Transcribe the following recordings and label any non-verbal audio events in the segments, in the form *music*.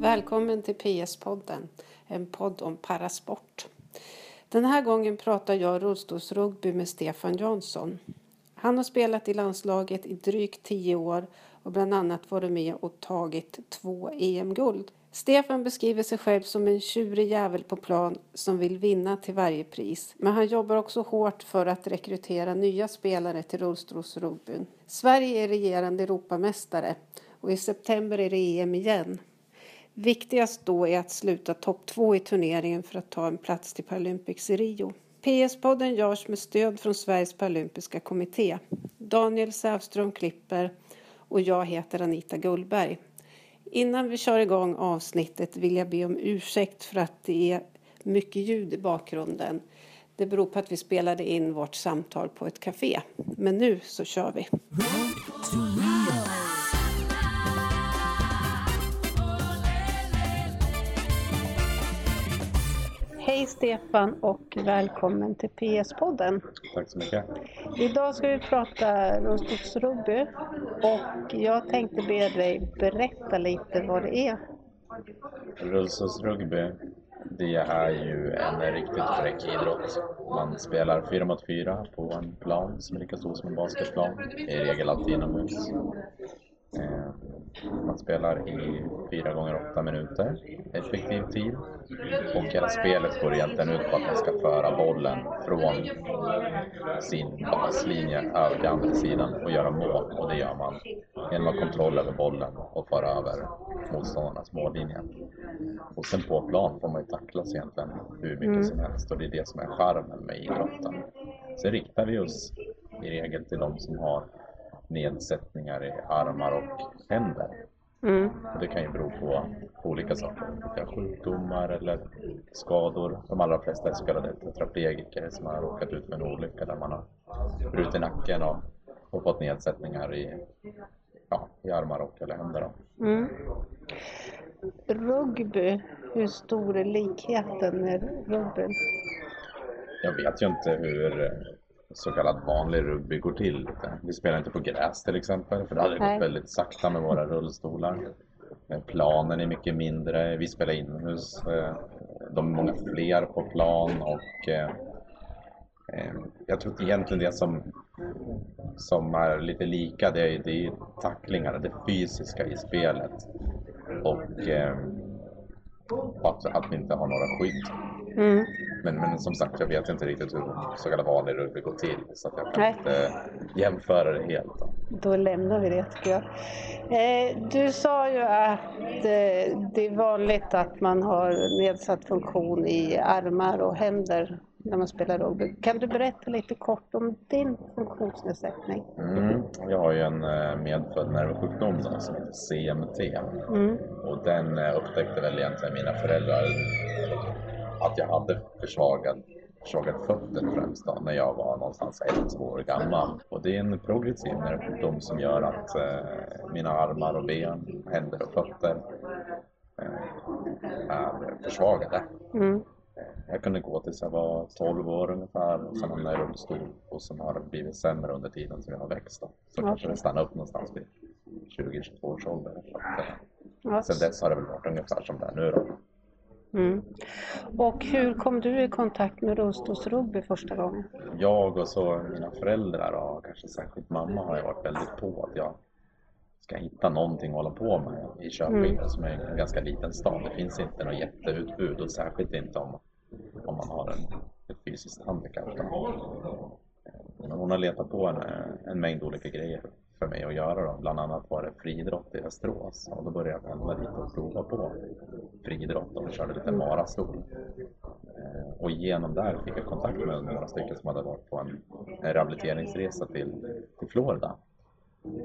Välkommen till PS-podden, en podd om parasport. Den här gången pratar jag rullstolsrugby med Stefan Jansson. Han har spelat i landslaget i drygt tio år och bland annat varit med och tagit två EM-guld. Stefan beskriver sig själv som en tjurig jävel på plan som vill vinna till varje pris. Men han jobbar också hårt för att rekrytera nya spelare till rullstolsrugbyn. Sverige är regerande Europamästare och i september är det EM igen. Viktigast då är att sluta topp två i turneringen för att ta en plats till Paralympics i Rio. PS-podden görs med stöd från Sveriges Paralympiska kommitté. Daniel Sävström klipper och jag heter Anita Gullberg. Innan vi kör igång avsnittet vill jag be om ursäkt för att det är mycket ljud i bakgrunden. Det beror på att vi spelade in vårt samtal på ett café. Men nu så kör vi. Stefan och välkommen till PS-podden. Tack så mycket. Idag ska vi prata rullstolsrugby och jag tänkte be dig berätta lite vad det är. Rullstolsrugby, det är ju en riktigt fräck idrott. Man spelar fyra mot fyra på en plan som är lika stor som en basketplan, i regel alltid inomhus. Eh, man spelar i fyra gånger åtta minuter, effektiv tid. Och hela spelet går egentligen ut på att man ska föra bollen från sin baslinje över till andra sidan och göra mål. Och det gör man genom att ha kontroll över bollen och föra över motståndarnas mållinje. Och sen på plan får man ju tacklas egentligen hur mycket Mm. som helst och det är det som är charmen med idrotten. Sen riktar vi oss i regel till de som har nedsättningar i armar och händer. Mm. Det kan ju bero på, på olika saker. Sjukdomar eller skador. De allra flesta är så kallade tetraplegiker som har råkat ut för en olycka där man har brutit nacken och, och fått nedsättningar i, ja, i armar och eller händer. Mm. Rugby, hur stor är likheten med rugby? Jag vet ju inte hur så kallad vanlig rugby går till. Vi spelar inte på gräs till exempel för det hade Nej. gått väldigt sakta med våra rullstolar. Eh, Planen är mycket mindre, vi spelar inomhus. eh, De är många fler på plan och eh, jag tror egentligen det som, som är lite lika det är, det är tacklingarna, det fysiska i spelet. Och att, att vi inte har några skydd. Mm. Men, men som sagt, jag vet inte riktigt hur så kallad vanlig rugby går till. Så att jag kan Nej. inte jämföra det helt. Då. Lämnar vi det tycker jag. Eh, du sa ju att eh, det är vanligt att man har nedsatt funktion i armar och händer när man spelar rugby. Kan du berätta lite kort om din funktionsnedsättning? Mm. Jag har ju en eh, medfödd nervsjukdom då, som heter CMT. Mm. Och den eh, upptäckte väl egentligen mina föräldrar att jag hade försvagad, försvagade fötter främst då, när jag var någonstans ett, två år gammal. Och det är en progressiv nervsjukdom som gör att eh, mina armar och ben, händer och fötter eh, är försvagade. Mm. Jag kunde gå tills jag var 12 år ungefär och sen hamnade jag i rullstol och sen har det blivit sämre under tiden som jag har växt. Då. Så kanske Okej. det stannade upp någonstans vid 20-22 års ålder. Så att, eh. Sen dess har det väl varit ungefär som det är nu då. Mm. Och hur kom du i kontakt med rullstolsrugby första gången? Jag och så mina föräldrar och kanske särskilt mamma har varit väldigt på att jag ska hitta någonting att hålla på med i Köping Mm. som är en ganska liten stad. Det finns inte något jätteutbud och särskilt inte om, om man har en, ett fysiskt handikapp. Men hon har letat på en, en mängd olika grejer för mig att göra. Då. Bland annat var det friidrott i Västerås och då började jag pendla dit och prova på friidrott och körde lite marastol. Eh, Och genom där fick jag kontakt med några stycken som hade varit på en, en rehabiliteringsresa till, till Florida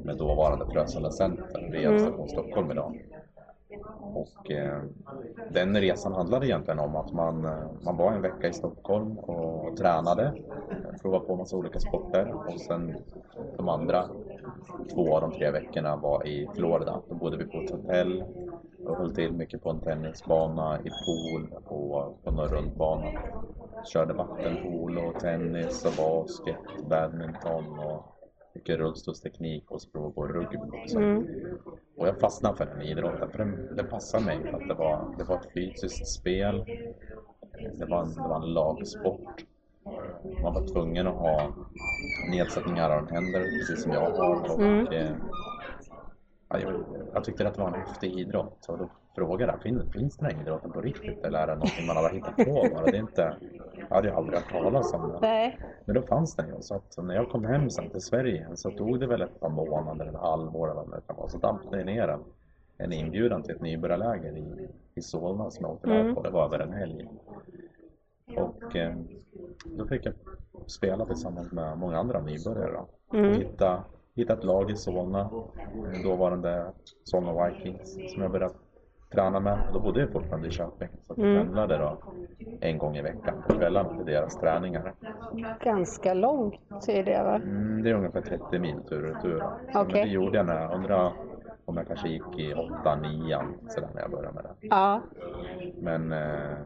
med dåvarande Frösunda Center vid Mm. Station Stockholm idag. Och eh, den resan handlade egentligen om att man, eh, man var en vecka i Stockholm och tränade, eh, provade på massa olika sporter och sen de andra två av de tre veckorna var i Florida. Då bodde vi på ett hotell och höll till mycket på en tennisbana, i pool och på någon rundbana. Körde vattenpolo, och tennis och basket, badminton och mycket rullstolsteknik och provade på rugby också. Mm. och jag fastnade för den idrotten, för den, den passade mig. För att det, var, det var ett fysiskt spel, det var en, det var en lagsport. Man var tvungen att ha nedsättningar av händer, precis som jag har. Och, Mm. eh, ja, jag, jag tyckte att det var en häftig idrott. Och då frågade jag, finns, finns den här idrotten på riktigt eller är det något man har hittat på bara? Det är inte, jag hade ju aldrig hört talas om det. Nej. Men då fanns den ju. Så att när jag kom hem sen till Sverige så tog det väl ett par månader, eller halvår eller vad det kan vara. Så damp det ner en, en inbjudan till ett nybörjarläger i, i Solna som jag åkte Mm. med på. Det var över en helg. Och eh, då fick jag spela tillsammans med många andra nybörjare. Då. Och Mm. hitta, hitta ett lag i Solna, dåvarande Solna Vikings, som jag började träna med. Då bodde jag fortfarande i Köping. Så jag Mm. pendlade då en gång i veckan på kvällarna till deras träningar. Ganska långt till det va? Mm, det är ungefär 30 mil tur och retur. Men det gjorde jag när jag undrar om jag kanske gick i 8 9 sådär när jag började med det. Ja. Men, eh,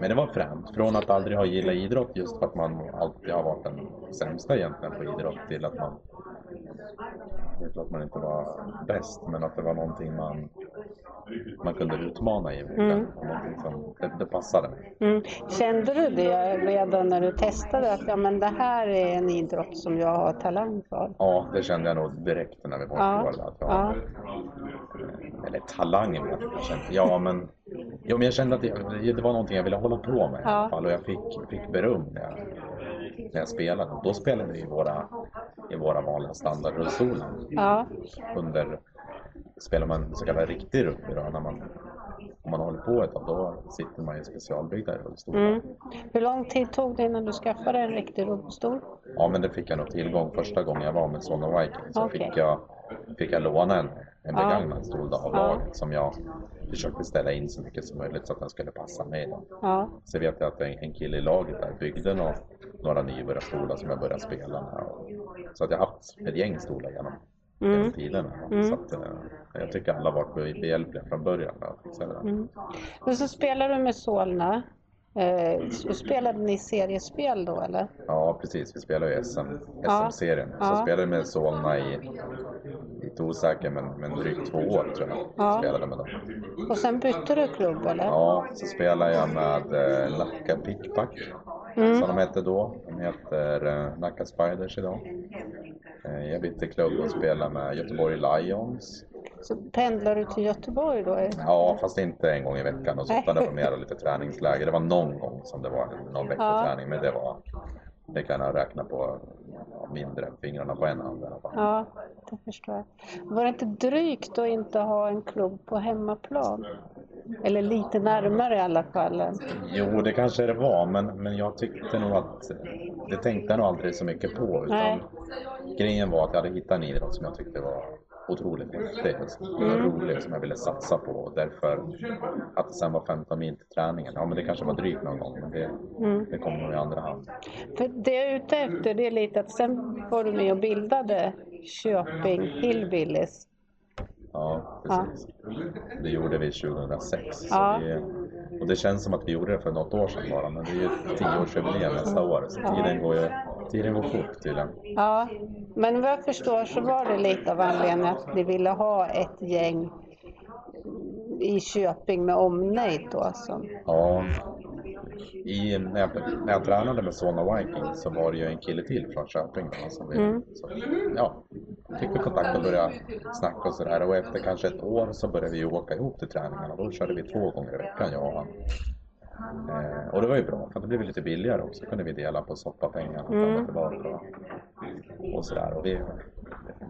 men det var fränt. Från att aldrig ha gillat idrott just för att man alltid har varit den sämsta egentligen på idrott till att man det är klart man inte var bäst men att det var någonting man man kunde utmana i verkligen. Mm. Som, det, det passade mig. Mm. Kände du det redan när du testade att ja, men det här är en idrott som jag har talang för? Ja, det kände jag nog direkt när vi var Ja. det. Att jag, Ja. Eller talang jag. Kände- Ja, men, jo, men jag kände att det, det var någonting jag ville hålla på med i Ja. alla fall. Och jag fick, fick beröm när jag, när jag spelade. Då spelade vi i våra, i våra vanliga standardrullstolar. Ja. Under, spelar man så kallad riktig rugby då, när man, om man håller på ett tag, då sitter man i specialbyggda rullstolar. Mm. Hur lång tid tog det innan du skaffade en riktig rullstol? Ja, men det fick jag nog tillgång första gången jag var med Solna Vikings. Så Okej. fick, jag, fick jag låna en, en Ja. begagnad stol då, av Ja. laget som jag försökte ställa in så mycket som möjligt så att den skulle passa mig. Då. Ja. Så vet jag att en, en kille i laget där byggde nå, några nybörjarstolar som jag började spela med. Så att jag har haft ett gäng stolar genom Mm. tiden. då. Mm. Så att, eh, jag tycker alla varit behjälpliga från början. Mm. Men så spelade du med Solna. Eh, så spelade ni seriespel då eller? Ja, precis. Vi spelar ju SM. SM-serien. Så Ja. jag spelade med Solna i, lite osäker, men, men drygt två år tror jag. Ja. Spelade med dem. Och sen bytte du klubb eller? Ja, så spelade jag med eh, Nacka Pickpack, Mm. som de hette då. De heter eh, Nacka Spiders idag. Eh, jag bytte klubb och spelade med Göteborg Lions. Så pendlar du till Göteborg då? Ja, fast inte en gång i veckan. Och så utan det var mer lite träningsläger. Det var någon gång som det var någon vecka Ja. träning, men det var det kan jag räkna på mindre än fingrarna på en hand i alla fall. Ja, det förstår jag. Var det inte drygt att inte ha en klubb på hemmaplan? Eller lite närmare i alla fall. Jo, det kanske det var, men, men jag tyckte nog att det tänkte jag nog aldrig så mycket på. Utan Nej. grejen var att jag hade hittat en idrott som jag tyckte var otroligt häftig och Mm. rolig som jag ville satsa på. Och därför att det sen var 15 mil till träningen. Ja, men det kanske var drygt någon gång, men det, Mm. det kom nog i andra hand. För det jag är ute efter det är lite att sen var du med och bildade Köping Hillbillies. Ja, precis. Det gjorde vi 2006. Så Ja. vi, och det känns som att vi gjorde det för något år sedan bara, men det är ju tioårsjubileum nästa år. Så tiden går ju tiden går fort tydligen. Ja, men vad jag förstår så var det lite av anledningen att ni ville ha ett gäng i Köping med omnejd då. Som, Ja, i, när, jag, när jag tränade med Solna Vikings så var det ju en kille till från Köping. Då, som vi, Mm. så, ja, fick vi kontakt och började snacka och sådär. Och efter kanske ett år så började vi åka ihop till träningarna. Då körde vi två gånger i veckan jag och han. Eh, och det var ju bra för det blev lite billigare också. Så kunde vi dela på soppapengarna fram Mm. och tillbaka. Och, och sådär. Och vi,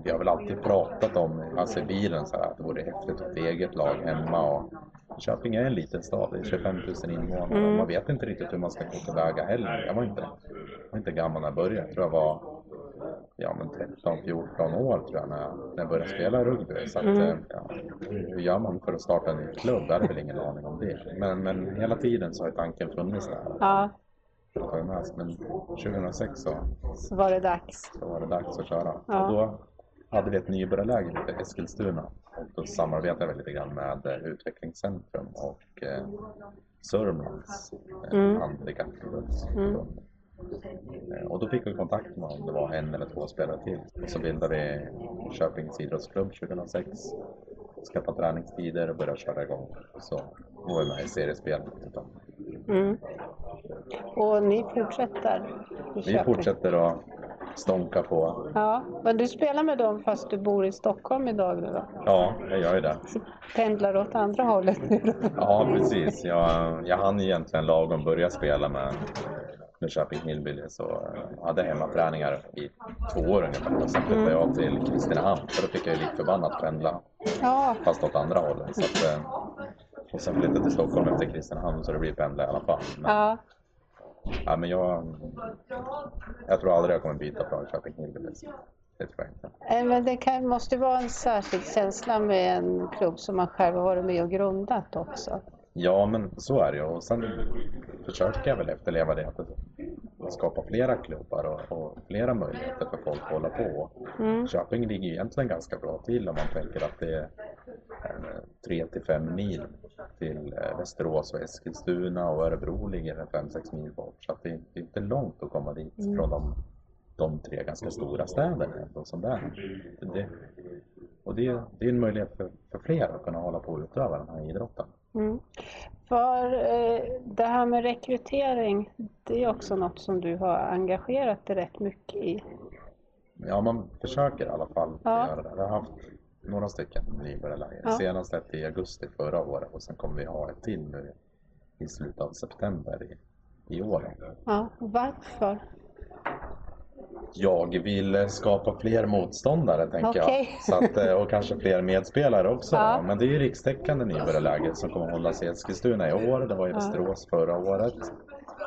vi har väl alltid pratat om, alltså i bilen, så här, att det vore häftigt att ha ett eget lag hemma. Och Köping är en liten stad, det är 25 000 invånare. Mm. Man vet inte riktigt hur man ska gå tillväga heller. Jag var inte, jag var inte gammal när jag började. Jag tror jag var ja, men 13-14 år tror jag när, jag när jag började spela rugby. Så att, Mm. eh, ja, hur gör man för att starta en ny klubb? Jag hade väl ingen aning om det. Men, men hela tiden så har tanken funnits där. ja. Men 2006 så, så var det dags. så var det dags att köra. Ja. Och då hade vi ett nybörjarläger i Eskilstuna. Och då samarbetade vi lite grann med eh, Utvecklingscentrum och eh, Sörmlands eh, Mm. handikappidrottsförbund. Eh, Och då fick vi kontakt med om det var en eller två spelare till. Och så bildade vi Köpings idrottsklubb 2006. skaffa träningstider och börja köra igång. Så går vi med i seriespelet. Mm. Och ni fortsätter Vi fortsätter att stånka på. Ja, men du spelar med dem fast du bor i Stockholm idag nu då? Ja, jag gör ju det. Så pendlar åt andra hållet nu då? Ja, precis. Jag, jag hann egentligen lagom börja spela med, med Köping Hillbilly så jag hade hemmaträningar i två år ungefär. Och sen flyttade jag till Kristinehamn för då fick jag ju likt förbannat pendla Ja, fast åt andra hållet. Så att, eh, och sen flyttade jag till Stockholm efter Kristinehamn så det blir pendla i alla fall. Men, ja. ja, men jag, jag tror aldrig jag kommer byta från Köping Hillbilly. Det tror jag inte. Eh, Men det kan, måste vara en särskild känsla med en klubb som man själv har varit med och grundat också. Ja, men så är det ju. Och sen försöker jag väl efterleva det. Att skapa flera klubbar och, och flera möjligheter för folk att hålla på. Mm. Köping ligger egentligen ganska bra till om man tänker att det är 3 till 5 mil till eh, Västerås och Eskilstuna och Örebro ligger 5-6 mil bort. Så att det, är- inte långt att komma dit från de, de tre ganska stora städerna. ändå som det, det, och det, det är en möjlighet för, för fler att kunna hålla på och utöva den här idrotten. Mm. För eh, det här med rekrytering, det är också något som du har engagerat dig rätt mycket i. Ja, man försöker i alla fall Ja. göra det. Vi har haft några stycken nybörjarläger. Ja. Senast ett i augusti förra året och sen kommer vi ha ett till nu i slutet av september i, i år. Ja, varför? Jag vill skapa fler motståndare tänker Okej. jag. Så att, eh, och kanske fler medspelare också. Ja. Men det är ju rikstäckande nybörjarläger som kommer hållas i Eskilstuna i år. Det var i. Västerås förra året.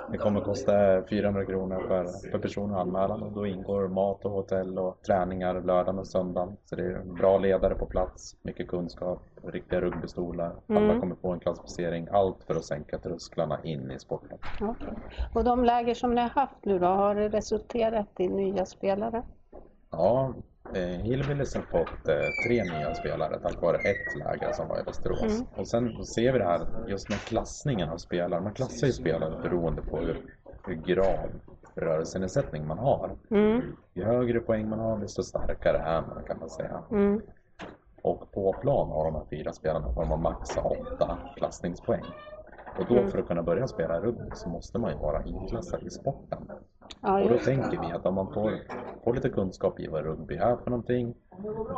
Det kommer kosta 400 kronor per, per person att anmälan och då ingår mat och hotell och träningar lördagen och söndagen. Så det är en bra ledare på plats, mycket kunskap, riktiga rugbystolar. Alla Mm. kommer få en klassificering. Allt för att sänka trösklarna in i sporten. Okej. Och de läger som ni har haft nu då, har det resulterat i nya spelare? Ja, Hillbillies har fått eh, tre nya spelare tack vare ett läger som var i Västerås. Mm. Och sen ser vi det här just med klassningen av spelare. Man klassar ju spelare beroende på hur, hur grav rörelsenedsättning man har. Mm. Ju högre poäng man har desto starkare är man kan man säga. Mm. Och på plan har de här fyra spelarna får man max åtta klassningspoäng. Och då Mm. för att kunna börja spela rugby så måste man ju vara inklassad i sporten. Ja, Och då tänker vi att om man får, får lite kunskap i vad rugby är för någonting,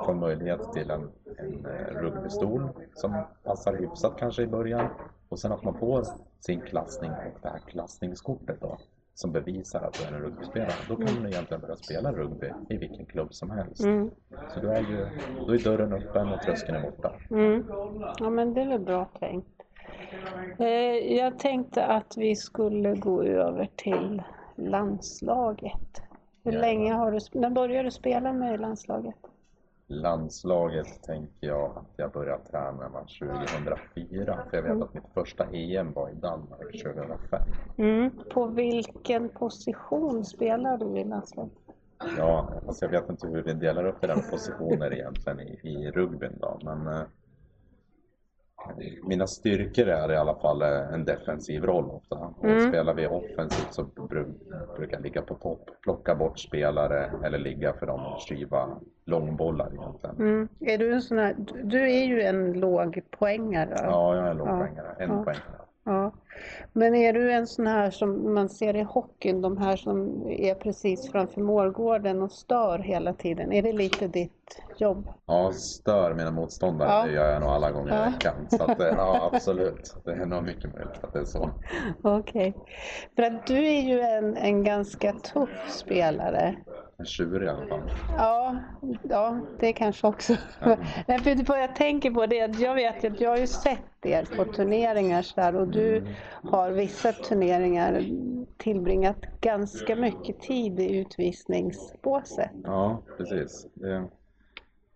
får möjlighet till en, en eh, rugbystol som passar hyfsat kanske i början och sen att man får sin klassning och det här klassningskortet då som bevisar att du är en rugbyspelare. Då kan du egentligen börja spela rugby i vilken klubb som helst. Mm. Så då är, ju, då är dörren öppen och tröskeln är borta. Mm. Ja, men det är väl bra tänkt. Eh, jag tänkte att vi skulle gå över till landslaget. Hur länge har du, när började du spela med i landslaget? Landslaget tänker jag att jag började träna var 2004. För jag vet att mitt första EM var i Danmark 2005. Mm. På vilken position spelar du i landslaget? Ja, alltså jag vet inte hur vi delar upp det där med positioner egentligen i, i rugbyn då, men eh, mina styrkor är i alla fall en defensiv roll ofta. Och Mm. spelar vi offensivt så bru- brukar jag ligga på topp, plocka bort spelare eller ligga för dem och skiva långbollar egentligen. Mm. Är du en sån här, du- är ju en lågpoängare. Ja, jag är långpoängare, en Ja. poängare. Ja. Men är du en sån här som man ser i hockeyn, de här som är precis framför målgården och stör hela tiden? Är det lite ditt jobb? Ja, stör mina motståndare, Ja. det gör jag nog alla gånger Ja. i veckan. Så att, eh, ja, *laughs* absolut. Det är nog mycket möjligt att det är så. Okej. För att du är ju en, en ganska tuff spelare. En tjurig i alla fall. Ja, ja det kanske också. *laughs* Nej, för vad jag tänker på det att jag vet att jag har ju sett er på turneringar så där, och du har vissa turneringar tillbringat ganska mycket tid i utvisningsbåset. Ja, precis.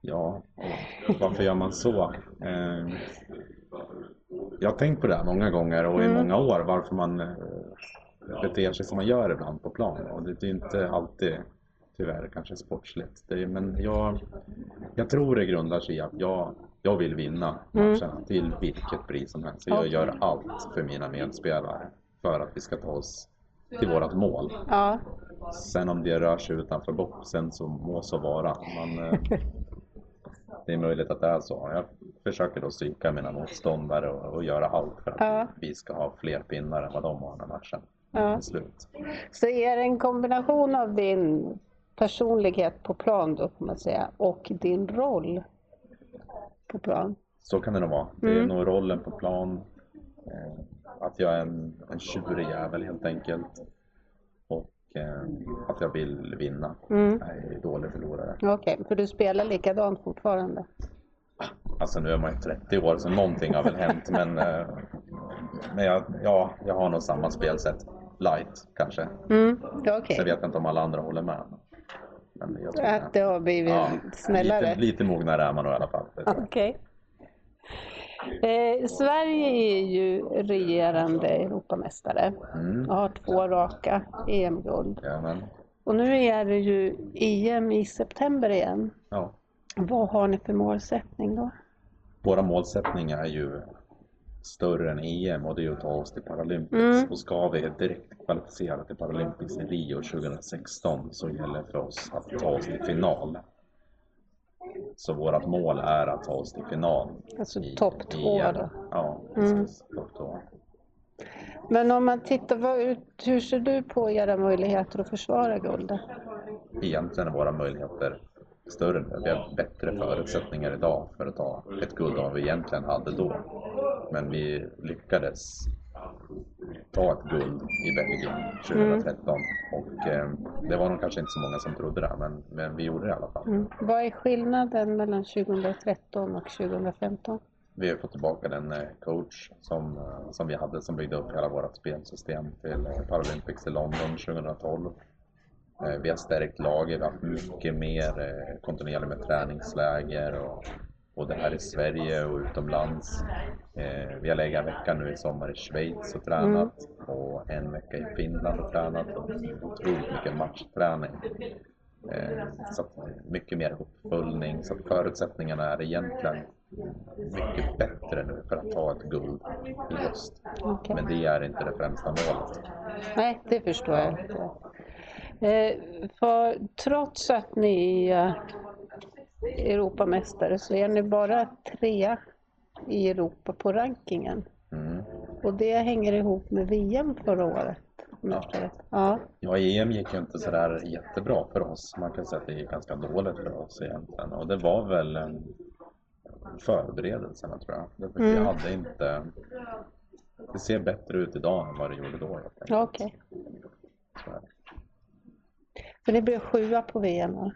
Ja, varför gör man så? Eh, jag har tänkt på det här många gånger och i Mm. många år varför man eh, beter sig som man gör ibland på plan. Och det är inte alltid tyvärr kanske sportsligt. Det men jag, jag tror det grundar sig i att jag, jag vill vinna matcherna till vilket pris som helst. Så jag gör allt för mina medspelare för att vi ska ta oss till vårat mål. Ja, Sen om det rör sig utanför boxen så må så vara. Man, eh, *laughs* det är möjligt att det är så. Jag försöker då psyka mina motståndare och, och göra allt för att Ja. vi ska ha fler pinnar än vad de har när matchen Ja. slut. Så är det en kombination av din personlighet på plan då kan man säga och din roll på plan? Så kan det nog vara. Det är Mm. nog rollen på plan. Eh, att jag är en, en tjurig jävel helt enkelt. Och eh, att jag vill vinna. Mm. Jag är dålig förlorare. Okej, för du spelar likadant fortfarande? Alltså nu är man ju 30 år så någonting har väl hänt men, eh, men jag, ja, jag har nog samma spelsätt. Light kanske. Mm. Sen vet jag inte om alla andra håller med. Men jag tror att det har blivit Ja, snällare? Lite, lite mognare är man nog i alla fall. *laughs* Okej. Eh, Sverige är ju regerande Europamästare Mm. och har två raka EM-guld. Och nu är det ju EM i september igen. ja. Vad har ni för målsättning då? Våra målsättningar är ju större än EM och det är att ta oss till Paralympics. Mm. Och ska vi direkt kvalificera till Paralympics i Rio 2016 så gäller det för oss att ta oss till final. Så vårt mål är att ta oss till final. Alltså topp två då? Ja, Mm. precis. Topp två. Men om man tittar, vad, hur ser du på era möjligheter att försvara guldet? Egentligen är våra möjligheter större nu. Vi har bättre förutsättningar idag för att ta ett guld än vi egentligen hade då. Men vi lyckades ta ett guld i Belgien 2013 och eh, det var nog kanske inte så många som trodde det men, men vi gjorde det i alla fall. Mm. Vad är skillnaden mellan 2013 och 2015? Vi har fått tillbaka den eh, coach som, eh, som vi hade som byggde upp hela vårt spelsystem till eh, Paralympics i London 2012. Eh, Vi har stärkt laget, vi har haft mycket mer kontinuerligt med träningsläger och både här i Sverige och utomlands. Eh, Vi har legat en vecka nu i sommar i Schweiz och tränat och en vecka i Finland och tränat och otroligt mycket matchträning. Eh, Så att mycket mer uppföljning så förutsättningarna är egentligen mycket bättre nu för att ta ett guld i höst. Okej. Men det är inte det främsta målet. Nej, det förstår jag inte. Eh, för trots att ni är Europamästare så är ni bara trea i Europa på rankingen. Mm. Och det hänger ihop med VM förra året. rätt. Ja. Ja, EM gick ju inte sådär jättebra för oss. Man kan säga att det gick ganska dåligt för oss egentligen. Och det var väl förberedelserna tror jag. Att Vi Mm. hade inte... Det ser bättre ut idag än vad det gjorde då. Ja, Okej. Det. För ni blev sjua på VM va?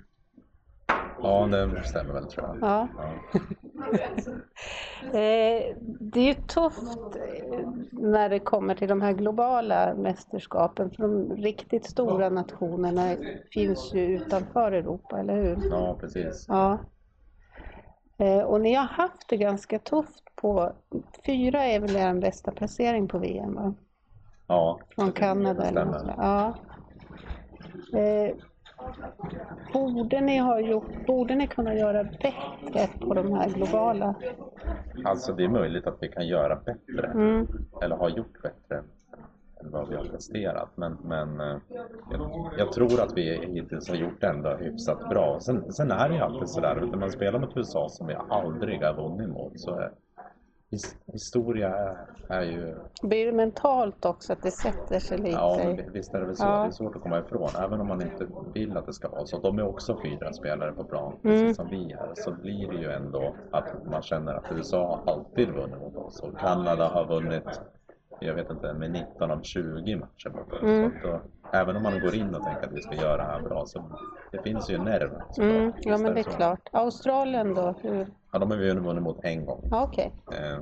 Ja, det stämmer väl tror jag. Ja. *laughs* Eh, det är ju tufft eh, när det kommer till de här globala mästerskapen för de riktigt stora nationerna finns ju utanför Europa, eller hur? ja, precis. Ja. Eh, Och ni har haft det ganska tufft på, fyra är väl er bästa placering på VM va? Ja, Från Kanada eller något. Ja. Borde ni ha gjort, borde ni kunna göra bättre på de här globala? Alltså det är möjligt att vi kan göra bättre. Mm. eller har gjort bättre än vad vi har presterat. Men, men eh, jag, jag tror att vi hittills har gjort det ändå hyfsat bra. Sen, sen är det ju alltid sådär, när man spelar mot USA som vi aldrig har vunnit mot så är his, historia är, ju... Blir det mentalt också att det sätter sig lite? Ja, men visst är det väl så. Ja. Det är svårt att komma ifrån. Även om man inte vill att det ska vara så. De är också fyra spelare på plan, Mm. precis som vi är. Så blir det ju ändå att man känner att USA alltid vunnit mot oss. Och Kanada har vunnit, jag vet inte, med 19 av 20 matcher oss. Mm. Då, även om man går in och tänker att vi ska göra det här bra så det finns ju nerv. Mm, ja men det är klart. Australien då? Hur? Ja, de har vi vunnit mot en gång. Okej. Eh,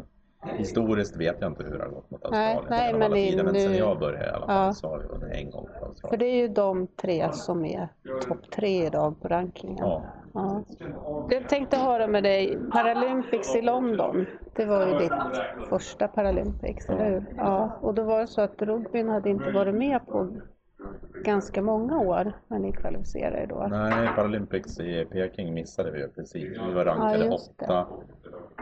historiskt vet jag inte hur det har gått mot Nej, Australien. nej, genom men men nu- sen jag började i alla fall Ja. så har vi vunnit en gång mot För Australien. det är ju de tre som är topp tre idag på rankingen. Ja. Ja. Jag tänkte höra med dig, Paralympics i London, det var ju ditt första Paralympics, eller hur? Ja, och då var det så att rugbyn hade inte varit med på ganska många år när ni kvalificerade er då. Nej, Paralympics i Peking missade vi ju precis. Vi var rankade Ja, åtta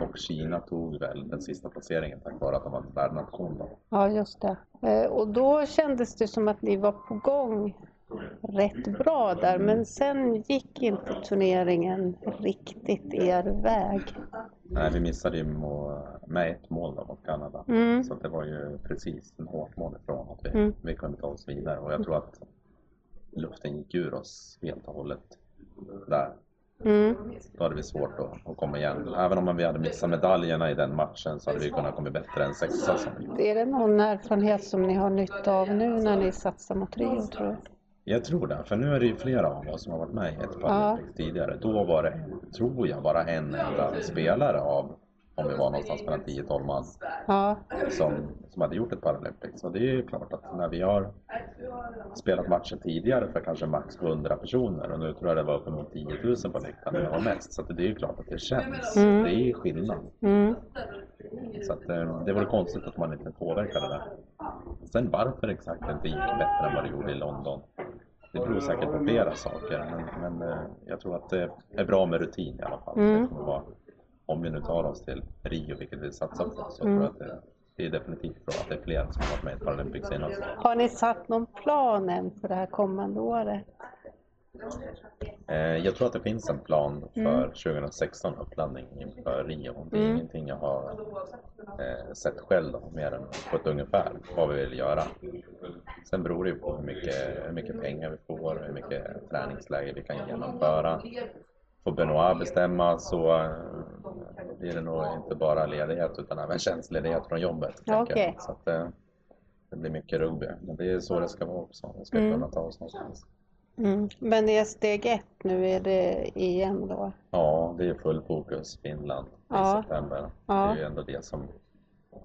och Kina tog väl den sista placeringen tack vare att de var en värdnation. Ja, just det. Eh, Och då kändes det som att ni var på gång rätt bra där men sen gick inte turneringen riktigt er väg. Nej, vi missade ju med ett mål då mot Kanada. Mm. Så det var ju precis en hårt mål ifrån att vi, Mm. vi kunde ta oss vidare. Och jag tror att luften gick ur oss helt och hållet där. Mm. Då hade vi svårt att, att komma igen. Även om vi hade missat medaljerna i den matchen så hade vi kunnat komma bättre än sexa. Är det någon erfarenhet som ni har nytta av nu när ni satsar mot Rio tror du? Jag tror det, för nu är det ju flera av oss som har varit med i ett Paralympics tidigare. Då var det, tror jag, bara en enda spelare av, om vi var någonstans mellan 10-12 man, Ja, som, som hade gjort ett Paralympics. Och det är ju klart att när vi har spelat matcher tidigare för kanske max 100 personer och nu tror jag det var uppemot 10 000 på läktaren när det var mest. Så det är ju klart att det känns. Mm. Det är skillnad. mm. Så att, eh, det vore konstigt att man inte påverkade det. Sen varför exakt inte gick bättre än vad det gjorde i London. Det beror säkert på flera saker. Men, men eh, jag tror att det är bra med rutin i alla fall. Mm. Det kommer vara, om vi nu tar oss till Rio, vilket vi satsar på, så Mm. tror jag att det, det är definitivt bra att det är fler som har varit med i Paralympics innan. Har ni satt någon plan än för det här kommande året? Eh, Jag tror att det finns en plan för Mm. 2016 uppladdning inför Rio. Det är Mm. ingenting jag har eh, sett själv då, mer än på ett ungefär vad vi vill göra. Sen beror det ju på hur mycket, hur mycket pengar vi får, hur mycket träningsläger vi kan genomföra. Får Benoit bestämma så eh, blir det nog inte bara ledighet utan även tjänstledighet från jobbet. Ja, okej. Så att, det blir mycket rugby. Men det är så det ska vara också. Vi ska Mm. kunna ta oss någonstans. Mm. Men det är steg ett nu, är det EM då? Ja, det är full fokus Finland i Ja. september. Ja. Det är ju ändå det som,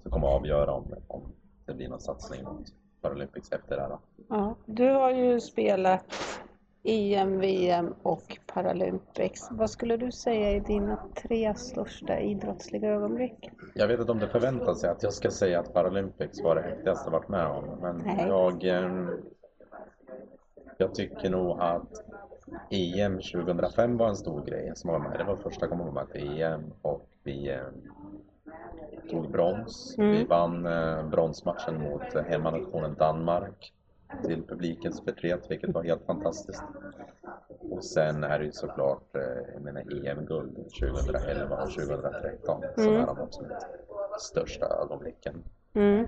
som kommer att avgöra om, om det blir någon satsning mot Paralympics efter det här. då. Ja. Du har ju spelat EM, VM och Paralympics. Vad skulle du säga är dina tre största idrottsliga ögonblick? Jag vet inte om det förväntas sig att jag ska säga att Paralympics var det häftigaste jag varit med om. Men Nej. jag, eh, jag tycker nog att EM 2005 var en stor grej som var med. Det var första gången med till EM och vi eh, tog brons. Mm. Vi vann eh, bronsmatchen mot eh, hemmanationen Danmark till publikens förtret, vilket var helt fantastiskt. Och sen är det ju såklart eh, menar, EM-guld 2011 och 2013 som Mm. är de absolut största ögonblicken. Mm.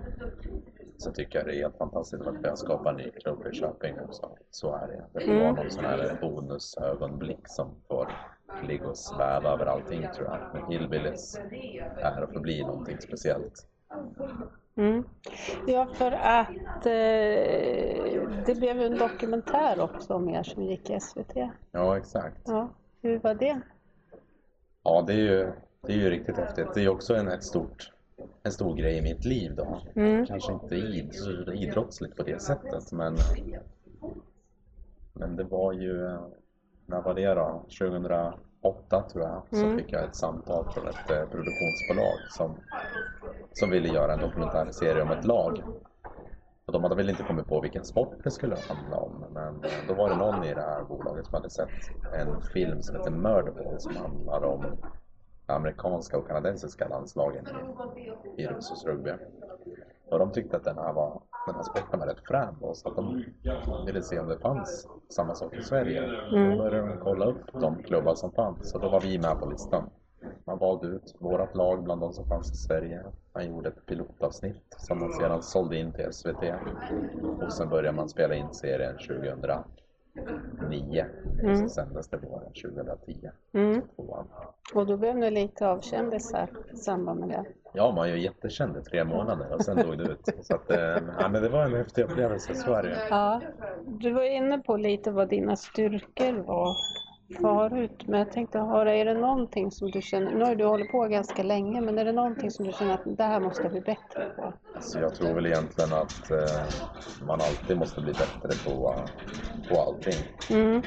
Sen tycker jag det är helt fantastiskt att vi har skapat en ny klubb i Köping också. Så är det. Det får Mm. vara någon sån här bonusögonblick som får ligga och sväva över allting tror jag. Men Hillbillies är och förblir någonting speciellt. Mm. Ja, för att eh, det blev ju en dokumentär också om er som gick i SVT. Ja, exakt. Ja, hur var det? Ja, det är ju, det är ju riktigt häftigt. Det är också en, ett stort, en stor grej i mitt liv då. Mm. Kanske inte id, idrottsligt på det sättet, men, men det var ju, när var det då? 2008 tror jag, så Mm. fick jag ett samtal från ett eh, produktionsbolag som, som ville göra en dokumentärserie om ett lag. Och de hade väl inte kommit på vilken sport det skulle handla om, men eh, då var det någon i det här bolaget som hade sett en film som heter Murderball som handlar om amerikanska och kanadensiska landslagen i, i Rosås rugby. Och de tyckte att den här, var, den här sporten var rätt frän då, så att de ville se om det fanns samma sak i Sverige. Mm. Då började de kolla upp de klubbar som fanns och då var vi med på listan. Man valde ut vårt lag bland de som fanns i Sverige. Man gjorde ett pilotavsnitt som man sedan sålde in till SVT. Och sen började man spela in serien 2002 9. Mm. Så sändes det våren 2010. Mm. Och då blev ni lite av avkändisar i samband med det? Ja, man är ju jättekänd i tre månader och sen dog det ut. Så att, eh, ja, men det var en häftig upplevelse, så är det ju. Ja. Du var inne på lite vad dina styrkor var förut, men jag tänkte höra, är det någonting som du känner, nu har du hållit på ganska länge, men är det någonting som du känner att det här måste jag bli bättre på? Alltså jag tror väl egentligen att eh, man alltid måste bli bättre på på allting. Mm,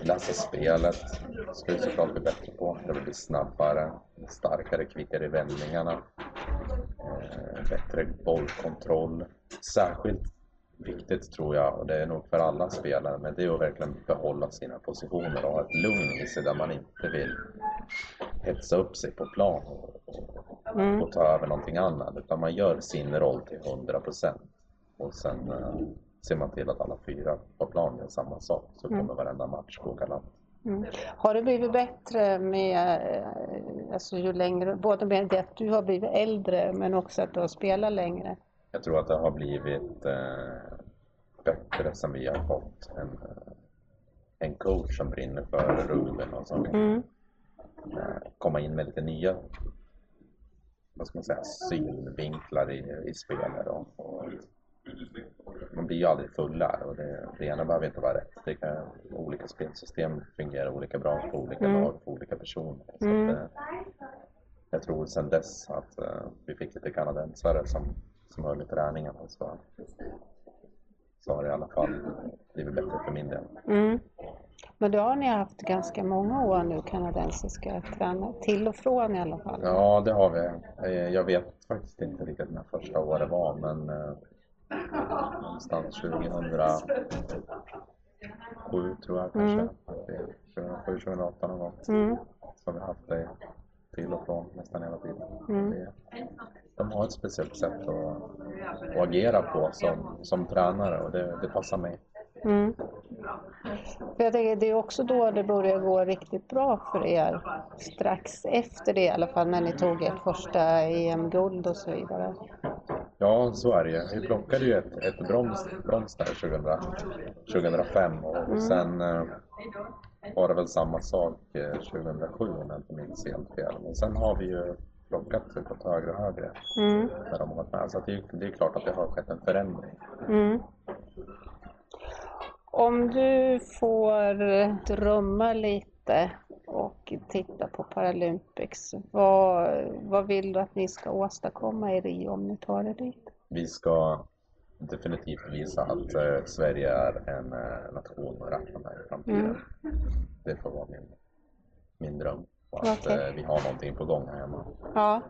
Läsa spelet ska vi såklart bli bättre på. Det vill bli snabbare, starkare, kvickare i vändningarna. Eh, bättre bollkontroll. Särskilt viktigt tror jag, och det är nog för alla spelare, men det är att verkligen behålla sina positioner och ha ett lugn i sig där man inte vill hetsa upp sig på plan och, och, mm, och ta över någonting annat. Utan man gör sin roll till 100 procent. Och sen, eh, ser man till att alla fyra på plan gör samma sak så kommer Mm. varenda match gå galant. Mm. Har det blivit bättre med, eh, alltså ju längre, både med det att du har blivit äldre men också att du har spelat längre? Jag tror att det har blivit eh, bättre sen vi har fått en, eh, en coach som brinner för rugbyn och som Mm. eh, komma in med lite nya vad ska man säga, synvinklar i, i spelet. Och, och blir ju aldrig fullärd och det, det ena behöver inte vara rätt. Det kan, olika spelsystem fungerar olika bra på olika Mm. lag, på olika personer. Så Mm. att, jag tror sen dess att eh, vi fick lite kanadensare som, som höll i träningarna så, så har det i alla fall blivit bättre för min del. Mm. Men då har ni haft ganska många år nu kanadensiska tränare, till och från i alla fall. Ja, det har vi. Eh, Jag vet faktiskt inte riktigt när första året var, men eh, någonstans 2007 tror jag kanske. Mm. Att det är 2007, 2008 någon gång. Mm. Har vi haft det till och från nästan hela tiden. Mm. Det, de har ett speciellt sätt att, att agera på som, som tränare och det, det passar mig. Mm. För jag tänker, det är också då det börjar gå riktigt bra för er. Strax efter det i alla fall, när ni tog ert första EM-guld och så vidare. Ja, så är det ju. Vi plockade ju ett, ett brons, brons där 2000, 2005 och Mm. sen eh, var det väl samma sak eh, 2007 om jag inte minns helt fel. Men sen har vi ju plockat typ åt högre och högre Mm. när de har varit med. Så det, är- det är klart att det har skett en förändring. Mm. Om du får drömma lite och titta på Paralympics, vad, vad vill du att ni ska åstadkomma i Rio om ni tar er dit? Vi ska definitivt visa att eh, Sverige är en eh, nation att räkna med i framtiden. Det får vara min, min dröm. Och att Okej. eh, vi har någonting på gång här hemma. Ja.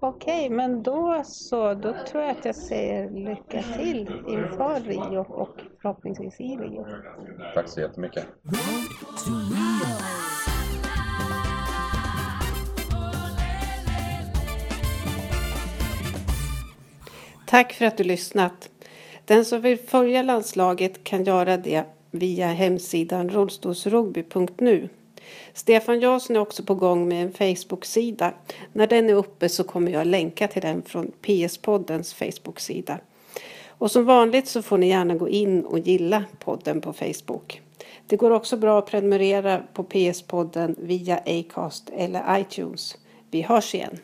Okej, men då så, då tror jag att jag säger lycka till inför Rio och förhoppningsvis i Rio. Tack så jättemycket. Tack för att du lyssnat. Den som vill följa landslaget kan göra det via hemsidan rullstolsrugby.nu. Stefan Jansson är också på gång med en Facebook-sida. När den är uppe så kommer jag länka till den från PS-poddens Facebook-sida. Och som vanligt så får ni gärna gå in och gilla podden på Facebook. Det går också bra att prenumerera på PS-podden via Acast eller iTunes. Vi hörs igen.